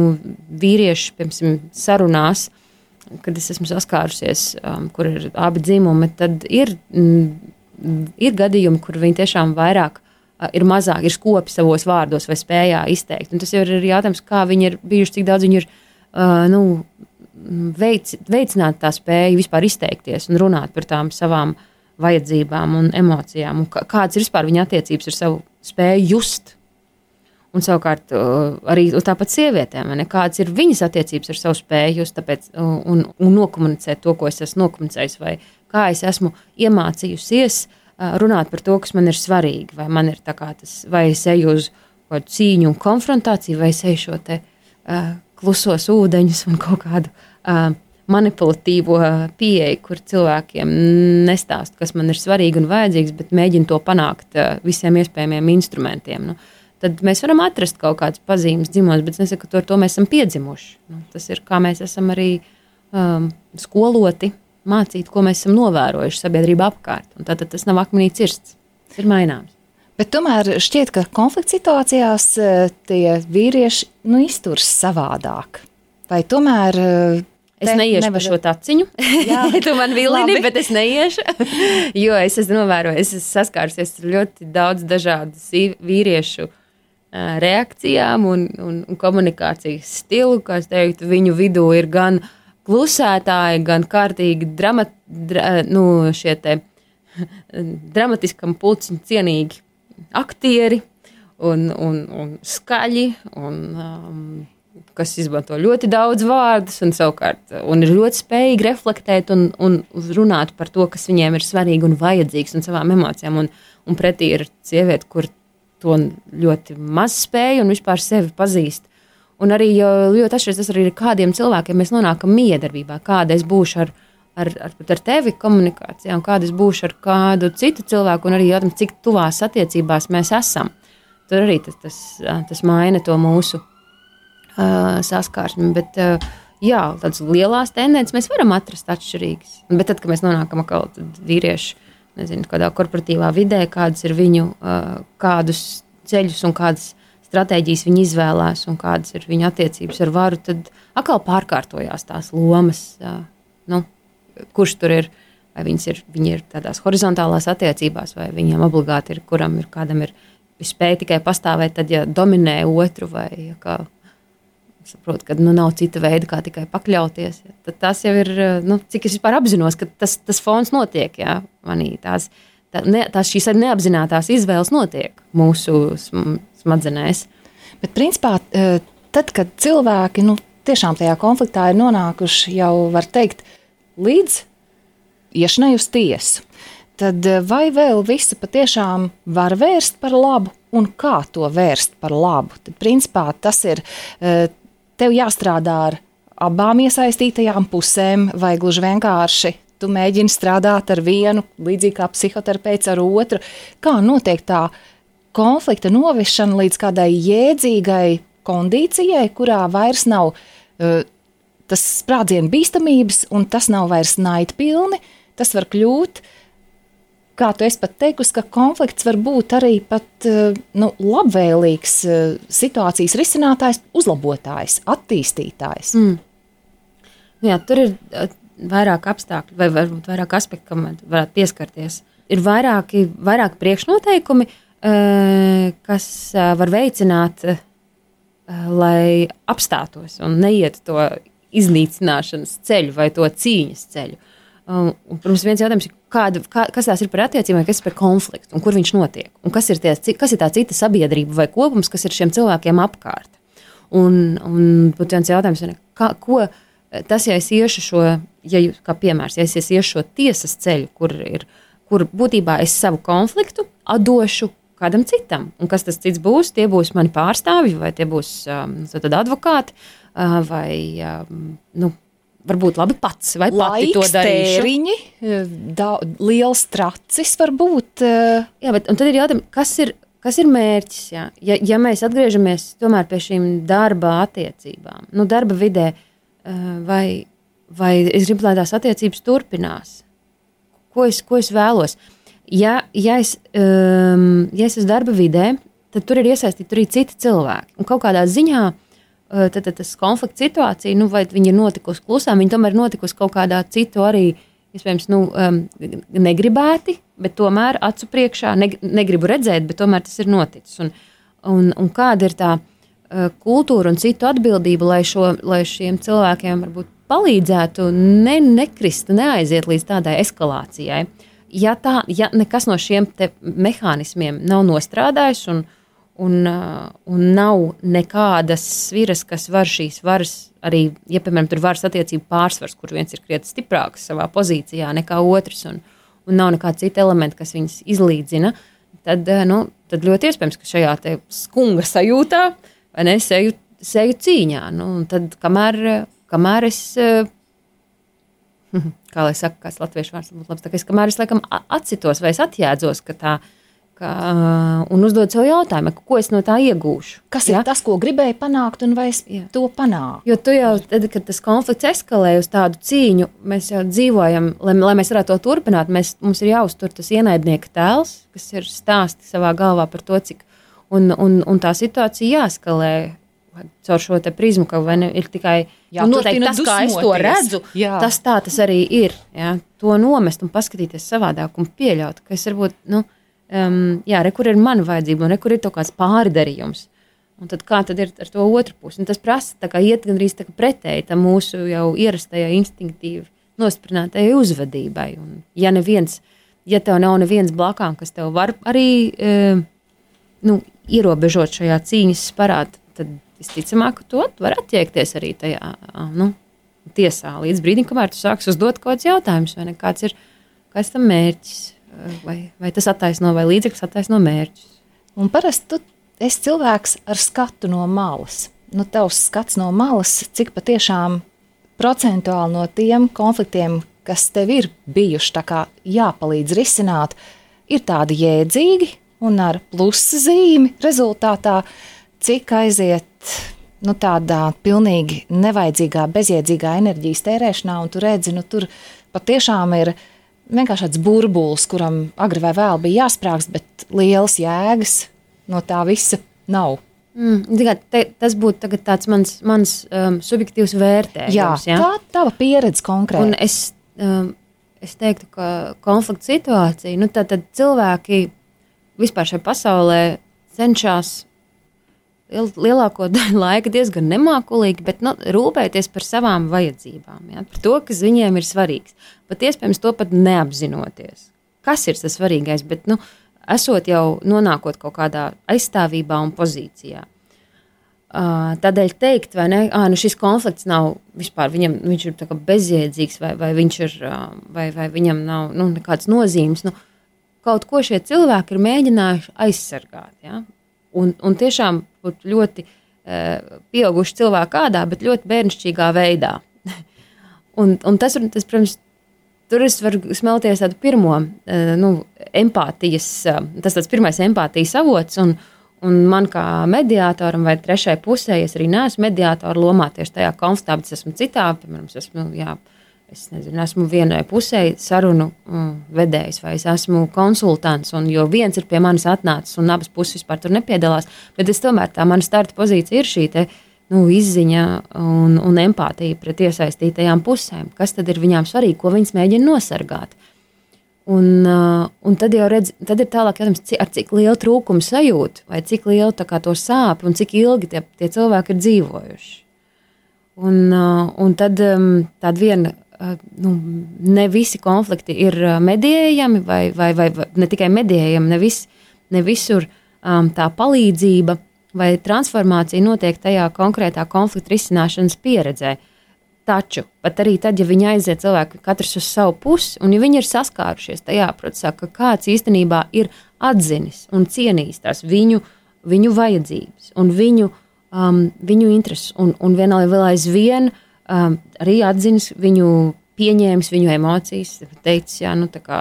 vīrieši piemēram, sarunās, kad es esmu saskārusies, um, kur ir abi dzimumi, tad ir, mm, ir gadījumi, kur viņi tiešām vairāk uh, ir mazāk, ir skopi savos vārdos vai spējā izteikt. Un tas jau ir jautājums, kā viņi ir bijuši, cik daudz viņi ir. Uh, nu, veic, veicināt tā spēju vispār izteikties un runāt par tām savām vajadzībām un emocijām, un kādas ir vispār viņa attiecības ar savu spēju just. Un savukārt arī tāpat sievietēm, ne, kādas ir viņas attiecības ar savu spēju just, tāpēc, un, un nokomunicēt to, ko es esmu nokomunicējis, vai kā es esmu iemācījusies runāt par to, kas man ir svarīgi, vai man ir tas, vai es eju uz cīņu un konfrontāciju, vai es eju šo te uh, klusos ūdeņus un kaut kādu uh, manipulatīvo pieeju, kur cilvēkiem nestāst, kas man ir svarīgi un vajadzīgs, bet mēģina to panākt uh, visiem iespējamiem instrumentiem. Nu, tad mēs varam atrast kaut kādas pazīmes dzimumos, bet es nesaku, ka ar to mēs esam piedzimuši. Nu, tas ir kā mēs esam arī um, skoloti, mācīt, ko mēs esam novērojuši sabiedrībā apkārt. Tad tas nav akmenī cirsts, tas ir maināms. Bet tomēr šķiet, ka konflikta situācijās tie vīrieši nu, izturas savādāk. Vai tomēr Es neiešu nevar... šo taciņu. Jā, tu man vilini, bet es neiešu. jo es esmu novērojis, es esmu saskārusies ar ļoti daudz dažādu vīriešu reakcijām un, un, un komunikācijas stilu. Kā es teiktu, viņu vidū ir gan klusētāji, gan kārtīgi dramat, dra, nu, šie te dramatiskam pulciņu cienīgi aktieri un, un, un skaļi. Un, um, kas izmanto ļoti daudz vārdus, un, savukārt, un ir ļoti spējīgi reflektēt un, un runāt par to, kas viņiem ir svarīgi un vajadzīgs, un savām emocijām. Un, un pretī ir sieviete, kur to ļoti maz spēja un vispār sevi pazīst. Un arī ļoti atšķirīgs tas arī ir kādiem cilvēkiem mēs nonākam miedarbībā, kāda es būšu ar, ar, ar, ar tevi komunikācijā, un kāda es būšu ar kādu citu cilvēku, un arī jautājums, cik tuvās attiecībās mēs esam. Tur arī tas, tas, tas maina to mūsu uh, saskarsmi. Bet, uh, jā, tādas lielas tendences mēs varam atrast atšķirīgas. Bet tad, kad mēs nonākam atkal vīrieši, nezinu, kādā korporatīvā vidē, kādas ir viņu, uh, kādus ceļus un kādas stratēģijas viņi izvēlās un kādas ir viņu attiecības ar varu, tad atkal pārkārtojās tās lomas. Uh, nu, kurš tur ir? Vai ir, viņi ir tādās horizontālās attiecībās, vai viņiem obligāti ir, kuram ir, kādam ir spēja tikai pastāvēt, tad, ja dominē otru, vai ja kā saprotu, ka nu, nav cita veida, kā tikai pakļauties. Ja. Tad tas jau ir, nu, cik es vispār apzinos, ka tas, tas fons notiek jā, manī. Tās, tā, ne, tās šīs neapzinātās izvēles notiek mūsu smadzenēs. Bet, principā, tad, kad cilvēki nu, tiešām tajā konfliktā ir nonākuši jau, var teikt, līdz iešanai uz tiesu. Tad eh, vai vēl visu patiešām var vērst par labu, un kā to vērst par labu? Tad, principā, tas ir eh, tev jāstrādā ar abām iesaistītajām pusēm, vai gluži vienkārši tu mēģini strādāt ar vienu, līdzīgi kā psihoterapeits ar otru. Kā notiek tā konflikta novišana līdz kādai jēdzīgai kondīcijai, kurā vairs nav uh, tas sprādzienu bīstamības, un tas nav vairs naidpilni. Tas var kļūt, kā tu esi pat teikusi, ka konflikts var būt arī pat uh, nu, labvēlīgs uh, situācijas risinātājs, uzlabotājs, attīstītājs. Mm. Jā, tur ir vairāk apstākļu, vai varbūt vairāk aspektu, kam varētu pieskarties. Ir vairāki, vairāki priekšnoteikumi, eh, kas eh, var veicināt, eh, lai apstātos un neiet to iznīcināšanas ceļu vai to cīņas ceļu. Un, protams, viens jautājums ir, kāda, kā, kas tās ir par attiecībām, kas ir par konfliktu un kur viņš notiek. Un kas ir, tie, kas ir tā cita sabiedrība vai kopums, kas ir šiem cilvēkiem apkārt. Un, un būtu viens jautājums, kā, ko, tas, ja es iešu šo ja jūs, kā piemērs, ja es iešu šo tiesas ceļu, kur, ir, kur būtībā es savu konfliktu atdošu kādam citam, un kas tas cits būs, tie būs mani pārstāvji, vai tie būs um, advokāti, uh, vai um, nu, varbūt labi pats, vai pati to darīšu. Tēriņi, da, liels tracis varbūt. Uh... Jā, bet tad ir jautājums, kas ir, kas ir mērķis? Jā? Ja, ja mēs atgriežamies tomēr pie šīm darba attiecībām, nu, darba vidē, uh, vai vai es gribu, lai tās attiecības turpinās. Ko es, ko es vēlos? Ja, ja, es, um, ja es esmu darba vidē, tad tur ir iesaistīti arī citi cilvēki. Un kaut kādā ziņā uh, tad, tad tas konflikts situācija, nu, vai viņa ir notikusi klusām, viņa tomēr ir notikusi kaut kādā citu arī. Iespējams, nu, um, negribēti, bet tomēr acu priekšā ne, negribu redzēt, bet tomēr tas ir noticis. Un, un, un kāda ir tā uh, kultūra un citu atbildība, lai, šo, lai šiem cilvēkiem varbūt palīdzētu ne, nekrist, neaiziet līdz tādai eskalācijai. Ja, tā, ja nekas no šiem mehānismiem nav nostrādājis un, uh, un nav nekādas sviras, kas var šīs varas, arī, ja, piemēram, tur varas attiecību pārsvars, kur viens ir krietni stiprāks savā pozīcijā nekā otrs, un, un nav nekāda cita elementa, kas viņus izlīdzina, tad, uh, nu, tad ļoti iespējams, ka šajā skunga sajūtā, ne, seju, seju cīņā, nu, tad kamēr kamēr es, eh, kā lai saka, kāds latviešu vārds būtu labs, tā, es, kamēr es laikam atcitos vai es atjēdzos, ka tā, ka, un uzdod sev jautājumu, ko es no tā iegūšu. Kas ja? ir tas, ko gribēju panākt, un vai es Jā. to panāku? Jo tu jau, tad, kad tas konflikts eskalē uz tādu cīņu, mēs jau dzīvojam, lai, lai mēs varētu to turpināt, mēs, mums ir jāuztur tas ienaidnieka tēls, kas ir stāsti savā galvā par to, cik, un, un, un tā situācija jāskalē caur šo prizmu, ka ne, ir tikai jā, nu, tas, dusmoties. kā es to redzu. Jā. Tas tā tas arī ir. Jā, to nomest un paskatīties savādāk un pieļaut, ka es varbūt, nu, um, jā, re, kur ir mana vajadzība un re, kur ir kaut kāds pārdarījums. Un tad kā tad ir ar to otru pusi? Un tas prasa iet gandrīz pretēji tam mūsu jau ierastajai instinktīvi nostiprinātajai uzvedībai. Un, ja neviens, ja tev nav neviens blakām, kas tev var arī e, nu, ierobežot šajā cīņas parādā, tad visticamāk, to var attiekties arī tajā nu, tiesā līdz brīdim, kamēr tu sāksi uzdot kaut kādus jautājumus, vai ne, kāds ir kāds tam mērķis, vai, vai tas attaisno, vai līdzeklis attaisno mērķus. Un parasti tu esi cilvēks ar skatu no malas. Nu, tavs skats no malas, cik patiešām procentuāli no tiem konfliktiem, kas tev ir bijuši jāpalīdz risināt, ir tādi jēdzīgi un ar plusa zīmi rezultātā, cik aiziet nu, tādā pilnīgi nevajadzīgā, bezjēdzīgā enerģijas tērēšanā, un tu redzi, nu, tur patiešām ir vienkārši tāds burbulis, kuram agri vai vēl bija jāsprāgst, bet liels jēgas no tā visa nav. Mm, te, tas būtu tāds mans, mans um, subjektīvs vērtējums. Jā, ja? tā ir tava pieredze konkrēti. Un es, um, es teiktu, ka konflikta situācija, nu, tad cilvēki vispār šajā pasaulē cenšas lielāko daļu laika diezgan nemākulīgi, bet nu, rūpēties par savām vajadzībām, ja, par to, kas viņiem ir svarīgs. Pat iespējams, to pat neapzinoties. Kas ir tas svarīgais, bet nu, esot jau nonākot kaut kādā aizstāvībā un pozīcijā. Uh, tādēļ teikt, vai ne, ah, nu šis konflikts nav vispār, viņam, viņš ir bezjēdzīgs, vai, vai, ir, vai, vai viņam nav nu, nekādas nozīmes. Nu, kaut ko šie cilvēki ir mēģinājuši aizsargāt. Ja? Un, un tiešām ļoti uh, pieauguši cilvēki kādā, bet ļoti bērnišķīgā veidā. un, un tas, tas, protams, tur es varu smelties tādu pirmo uh, nu, empātijas, uh, tas tāds pirmais empātijas avots. Un, Un man kā mediātoram vai trešai pusē, es arī neesmu mediātora lomā tieši tajā konfliktā, bet es esmu citā, piemēram, es esmu, jā, es nezinu, esmu vienai pusē sarunu mm, vedējs vai es esmu konsultants, un jo viens ir pie manis atnācis un abas puses vispār tur nepiedalās, bet es tomēr tā mana starta pozīcija ir šī te, nu, izziņa un, un empātija pret iesaistītajām pusēm. Kas tad ir viņām svarīgi, ko viņas mēģina nosargāt? Un, uh, un tad jau redz, tad ir tālāk jautājums, ar cik lielu trūkumu sajūtu, vai cik lielu to sāpju un cik ilgi tie, tie cilvēki ir dzīvojuši. Un, uh, un tad um, tāda viena, nu, ne visi konflikti ir mediējami, vai, vai, vai, vai ne tikai mediējami, ne, vis, ne visur um, tā palīdzība vai transformācija notiek tajā konkrētā konflikta risināšanas pieredzē. Uh, Taču pat arī tad, ja viņi aiziet cilvēki katrs uz savu pusi, un ja viņi ir saskārušies tajā procesā, ka kāds īstenībā ir atzinis un cienījis tās viņu, viņu vajadzības un viņu, um, viņu intereses, un, un vienalga vēl aizvien um, arī atzinis viņu pieņēmis viņu emocijas, teicis, jā, nu, kā,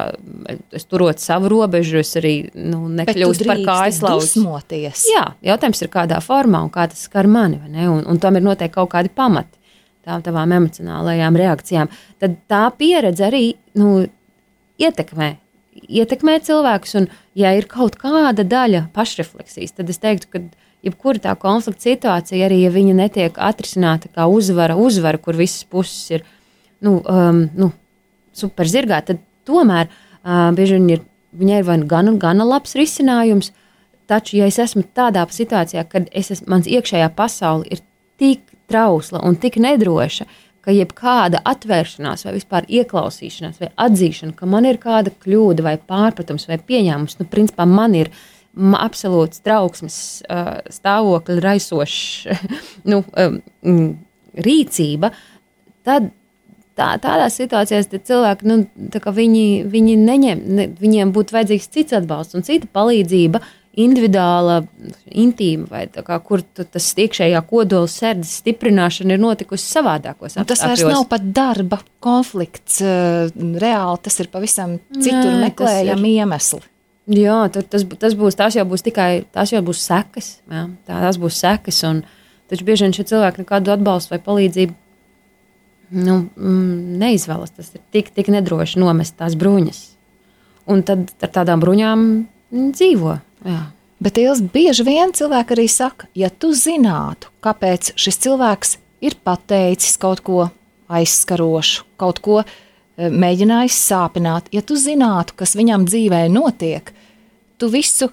es turot savu robežu, es arī nu, nekļūstu par kājas lauzu. Jā, jautājums ir kādā formā un kā tas skar mani, un, un tam ir noteikti kaut kādi pamati tām tavām emocionālajām reakcijām, tad tā pieredze arī nu, ietekmē. Ietekmē cilvēkus, un, ja ir kaut kāda daļa pašrefleksijas, tad es teiktu, ka jebkura tā konflikta situācija, arī ja viņa netiek atrisināta kā uzvara, uzvara, kur visas puses ir nu, um, nu, super zirgā, tad tomēr uh, bieži vien ir, viņai ir gan, gan labs risinājums, taču, ja es esmu tādā situācijā, kad es esmu, mans iekšējā pasaule ir tik trausla un tik nedroša, ka jebkāda atvēršanās, vai vispār ieklausīšanās, vai atzīšana, ka man ir kāda kļūda, vai pārpratums, vai pieņēmums, nu, principā man ir absolūts trauksmes uh, stāvokļa raisošs nu, um, rīcība, tad tā, tādās situācijās cilvēki, nu, viņi, viņi neņem, ne, viņiem būtu vajadzīgs cits atbalsts un cita palīdzība, individuāla, intīma, vai kā, kur tas iekšējā kodola sērdzes stiprināšana ir notikusi savādākos apstākļos. Tas vairs nav pat darba konflikts, reāli tas ir pavisam citur meklējami iemesli. Jā, tas, tas būs, tās jau būs tikai, tās jau būs sekas, jā, tās būs sekas, un taču bieži vien šie cilvēki nekādu atbalstu vai palīdzību nu, mm, neizvēlas. Tas ir tik, tik nedroši nomest tās bruņas. Un tad ar tādām bruņām dzīvo. Jā. Bet Ils bieži vien cilvēki arī saka, ja tu zinātu, kāpēc šis cilvēks ir pateicis kaut ko aizskarošu, kaut ko e, mēģinājis sāpināt, ja tu zinātu, kas viņam dzīvē notiek, tu visu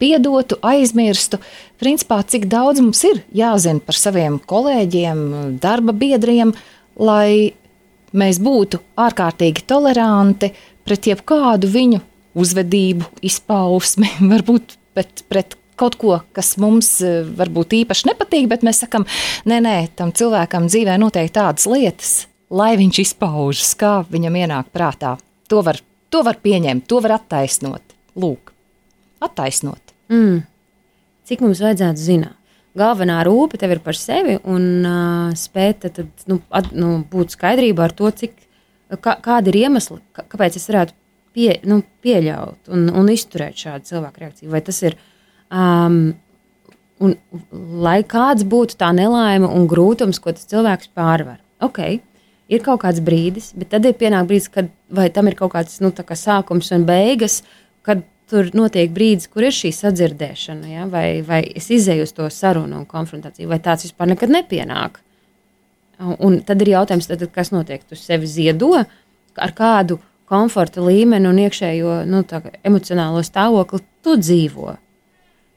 piedotu, aizmirstu. Principā, cik daudz mums ir jāzina par saviem kolēģiem, darba biedriem, lai mēs būtu ārkārtīgi toleranti pret jebkādu viņu uzvedību, izpausmi, varbūt pret, pret kaut ko, kas mums eh, varbūt īpaši nepatīk, bet mēs sakam, nē, nē, tam cilvēkam dzīvē notiek tādas lietas, lai viņš izpaužas, kā viņam ienāk prātā. To var, to var pieņemt, to var attaisnot. Lūk, attaisnot. Mm. Cik mums vajadzētu zināt? Galvenā rūpe tev ir par sevi un uh, spēt tad, nu, at, nu, būt skaidrībā ar to, cik, kā, kāda ir iemesli, kāpēc es varētu pie, nu, pieļaut un, un izturēt šādu cilvēku reakciju. Vai tas ir, um, un, lai kāds būtu tā nelaime un grūtums, ko tas cilvēks pārvar. Okay. Ir kaut kāds brīdis, bet tad ir pienācis brīdis, kad tam ir kaut kāds nu, kā sākums un beigas, kad tur notiek brīdis, kur ir šī sadzirdēšana, ja? vai, vai es izēju uz to sarunu un konfrontāciju, vai tāds vispār nekad nepienāk. Un tad ir jautājums, tad, kas notiek? Tu sevi ziedo ar kādu komforta līmeni un iekšējo nu, emocionālo stāvokli tu dzīvo.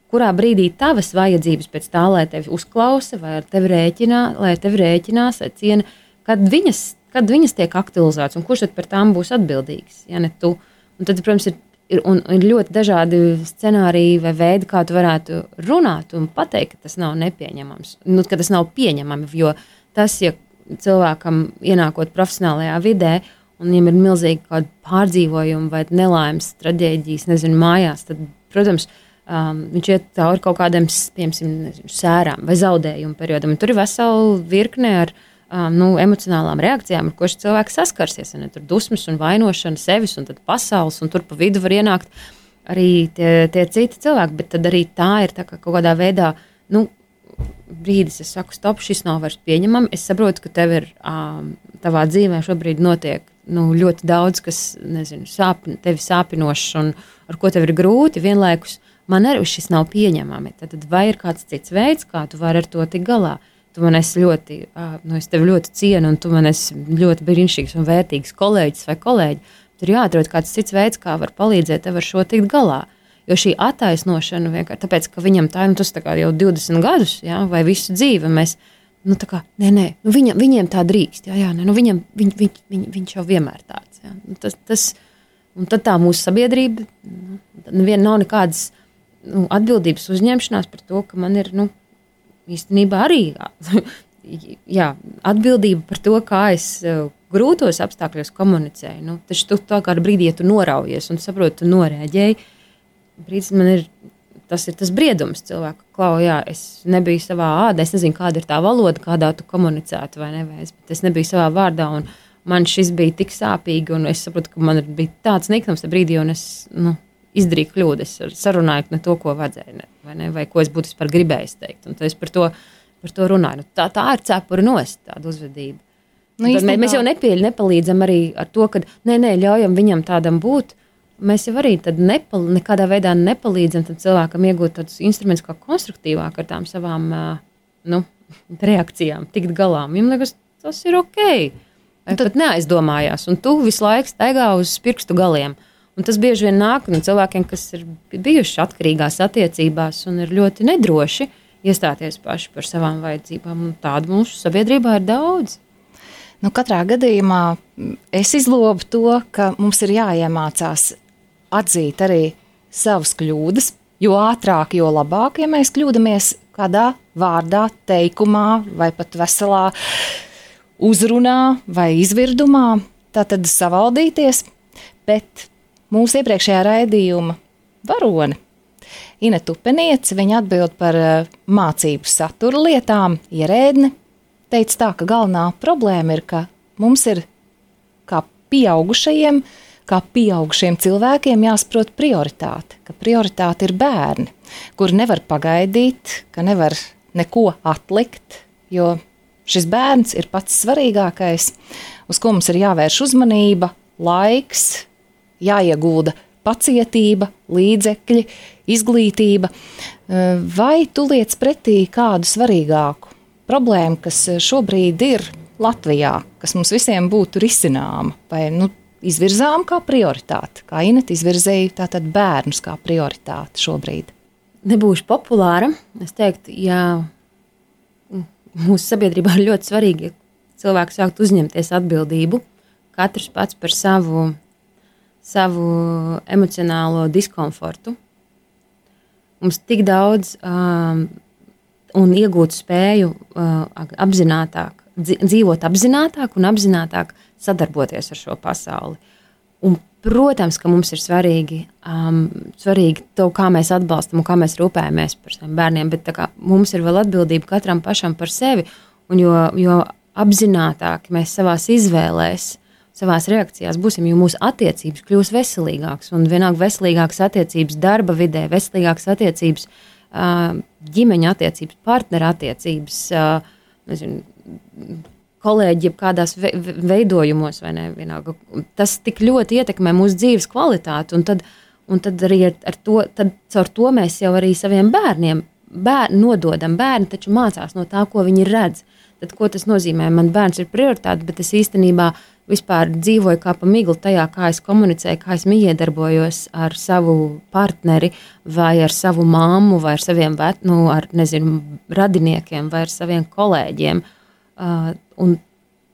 Kurā brīdī tavas vajadzības pēc tā, lai tevi uzklausa, vai ar tevi rēķinā, lai tevi rēķinās, vai ciena, kad viņas, kad viņas tiek aktualizētas, un kurš tad par tām būs atbildīgs, ja ne tu? Un tad, protams, ir ir, un, ir ļoti dažādi scenāriji vai veidi, kā tu varētu runāt un pateikt, ka tas nav nepieņemams, nu, ka tas nav pieņemami. Jo tas, ja cilvēkam ienākot profesionālajā vidē, un viņam ir milzīgi pārdzīvojumi vai nelaimes, traģēdijas, nezinu, mājās, tad, protams, um, viņš iet cauri kaut kādiem piemēram, nezinu, sērām vai zaudējumu periodam. Tur ir vesela virkne ar um, nu, emocionālām reakcijām, ar ko šis cilvēks saskarsies. Ne? Tur dusmas un vainošana sevis un pasaules, un tur pa vidu var ienākt arī tie, tie citi cilvēki. Bet tad arī tā ir tā kā kaut kādā veidā. Nu, brīdis, es saku, stop, šis nav vairs pieņemams. Es saprotu, ka tev ir um, tavā dzīvē šobrīd notiek nu, ļoti daudz, kas nezinu, sāp, tevi sāpinošs un ar ko tev ir grūti vienlaikus. Man arī šis nav pieņemami. Tad vai ir kāds cits veids, kā tu vari ar to tikt galā? Tu man esi ļoti, nu, es tevi ļoti cienu, un tu man esi ļoti brīnišķīgs un vērtīgs kolēģis vai kolēģi. Tur jāatrod kāds cits veids, kā var palīdzēt tev ar šo tikt galā. Jo šī attaisnošana vienkārši tāpēc, ka viņam tā, nu, tas tā jau 20 gadus, ja, vai visu dzīvi, mēs, nu, tā kā, nē, nē, nu, viņa, viņiem tā drīkst, jā, jā nē, nu, viņam, viņ, viņ, viņ, viņš jau vienmēr tāds. Ja. Nu, tas, tas, un tad tā mūsu sabiedrība, nu, nav nekādas nu, atbildības uzņemšanās par to, ka man ir, nu, īstenībā arī jā, atbildība par to, kā es eh, grūtos apstākļos komunicēju. Nu, taču tu tā kā brīdī, ja tu noraujies un saproti, tu norēģēji, brīdis man ir. Tas ir tas briedums cilvēkam, klau, jā, es nebiju savā ādā, es nezinu, kāda ir tā valoda, kādā tu komunicētu, vai ne, vai es, es nebiju savā vārdā, un man šis bija tik sāpīgi, un es saprotu, ka man bija tāds niknums tajā brīdī, un es, nu, izdarīju kļūdu. Es sarunāju ne to, ko vajadzēja, ne, vai, ne, vai ko es būtu gribējis teikt. Un es par to, par to runāju. Nu, tā, tā ir cepura nost, tāda uzvedība. Nu, īstenībā... mēs jau nepieļ, nepalīdzam arī ar to, ka nē, nē, ļaujam viņam tādam būt. Mēs jau arī nepal, nekādā veidā nepalīdzam cilvēkam iegūt tādus instrumentus, kā konstruktīvāk ar tām savām nu, reakcijām, tikt galā. Viņam liekas, tas ir ok. Vai tad... pat neaizdomājās, un tu visu laiku staigā uz pirkstu galiem. Uh, Un tas bieži vien nāk no cilvēkiem, kas ir bijuši atkarīgās attiecībās un ir ļoti nedroši iestāties paši par savām vajadzībām. Un tādu mūsu sabiedrībā ir daudz. Nu, katrā gadījumā es izlobu to, ka mums ir jāiemācās atzīt arī savas kļūdas, jo ātrāk, jo labāk, ja mēs kļūdāmies kādā vārdā, teikumā vai pat veselā uzrunā vai izvirdumā, tad savaldīties. Bet mūsu iepriekšējā raidījuma varone. Ina Tupeniece, viņa atbild par uh, mācību satura lietām, ierēdne, teica tā, ka galvenā problēma ir, ka mums ir kā pieaugušajiem, kā pieaugušiem cilvēkiem jāsaprot prioritāte, ka prioritāte ir bērni, kuri nevar pagaidīt, ka nevar neko atlikt, jo šis bērns ir pats svarīgākais, uz ko mums ir jāvērš uzmanība, laiks, jāiegulda pacietība, līdzekļi, izglītība, eh, vai tu liec pretī kādu svarīgāku problēmu, kas šobrīd ir Latvijā, kas mums visiem būtu risināma, vai nu, izvirzām kā prioritāti, kā Inês izvirzīja tātad bērnus kā prioritāti šobrīd? Nebūšu populāra. Es teiktu, ja mūsu sabiedrībā ir ļoti svarīgi, ja cilvēks sāktu uzņemties atbildību, katrs pats par savu savu emocionālo diskomfortu. Mums tik daudz um, un iegūt spēju uh, apzinātāk, dzīvot apzinātāk un apzinātāk sadarboties ar šo pasauli. Un, protams, ka mums ir svarīgi, um, svarīgi to, kā mēs atbalstam un kā mēs rūpējamies par saviem bērniem, bet kā, mums ir vēl atbildība katram pašam par sevi. Un jo, jo apzinātāk mēs savā izvēlēs savās reakcijās būsim, jo mūsu attiecības kļūs veselīgākas. Un vienalga veselīgākas attiecības darba vidē, veselīgākas attiecības, ģimeņa attiecības, partneru attiecības, nezinu, kolēģi, kādās veidojumos, vai ne? Vienalga. Tas tik ļoti ietekmē mūsu dzīves kvalitāti. Un tad, un tad arī ar, ar to, tad caur to mēs jau arī saviem bērniem bērni, nododam. Bērni taču mācās no tā, ko viņi redz. Tad, ko tas nozīmē? Man bērns ir prioritāte, bet es īstenībā vispār dzīvoju kā pa miglu tajā, kā es komunicēju, kā es iedarbojos ar savu partneri, vai ar savu māmu, vai ar saviem vet, nu, ar, nezinu, radiniekiem, vai ar saviem kolēģiem. Uh, un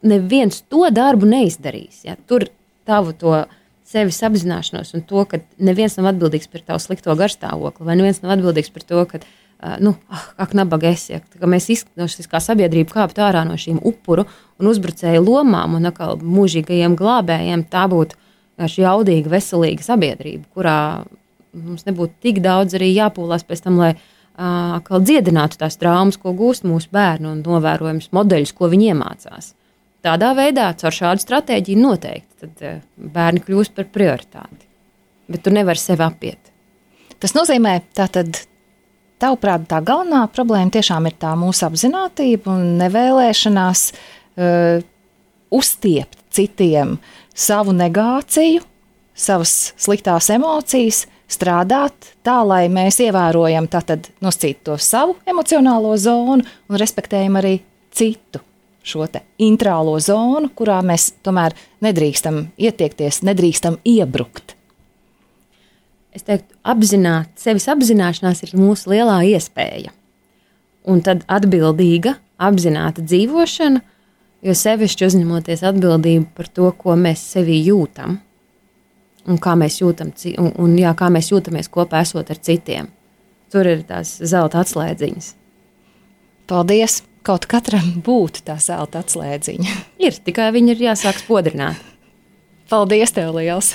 neviens to darbu neizdarīs. Ja? Tur tavu to sevis apzināšanos un to, ka neviens nav atbildīgs par tavu slikto garstāvokli, vai neviens nav atbildīgs par to, ka, uh, nu, ah, ak, nabaga esi, ka mēs izskatās kā sabiedrība kāpt ārā no šīm upuru un uzbrucēju lomām un atkal mūžīgajiem glābējiem, tā būtu jaudīga, veselīga sabiedrība, kurā mums nebūtu tik daudz arī jāpūlās pēc tam, lai uh, dziedinātu tās traumas, ko gūst mūsu bērni un novērojams modeļus, ko viņi iemācās. Tādā veidā, caur šādu stratēģiju, noteikti tad, bērni kļūst par prioritāti. Bet tu nevari sevi apiet. Tas nozīmē, tātad, tavuprāt, tā galvenā problēma tiešām ir tā mūsu apziņotība un nevēlēšanās uh, uztiept citiem savu negāciju, savas sliktās emocijas, strādāt tā, lai mēs ievērojam tātad noscīt to savu emocionālo zonu un respektējam arī citu šo intrālo zonu, kurā mēs tomēr nedrīkstam ietiekties, nedrīkstam iebrukt. Es teiktu, apzināt, sevis apzināšanās ir mūsu lielā iespēja. Un tad atbildīga, apzināta dzīvošana, jo sevišķi uzņemoties atbildību par to, ko mēs sevī jūtam, un kā mēs, jūtam, un, un, jā, kā mēs jūtamies kopā esot ar citiem. Tur ir tās zelta atslēdziņas. Paldies! Kaut katram būtu tā zelta atslēdziņa. ir, tikai viņi ir jāsāk spodrināt. Paldies, tev liels!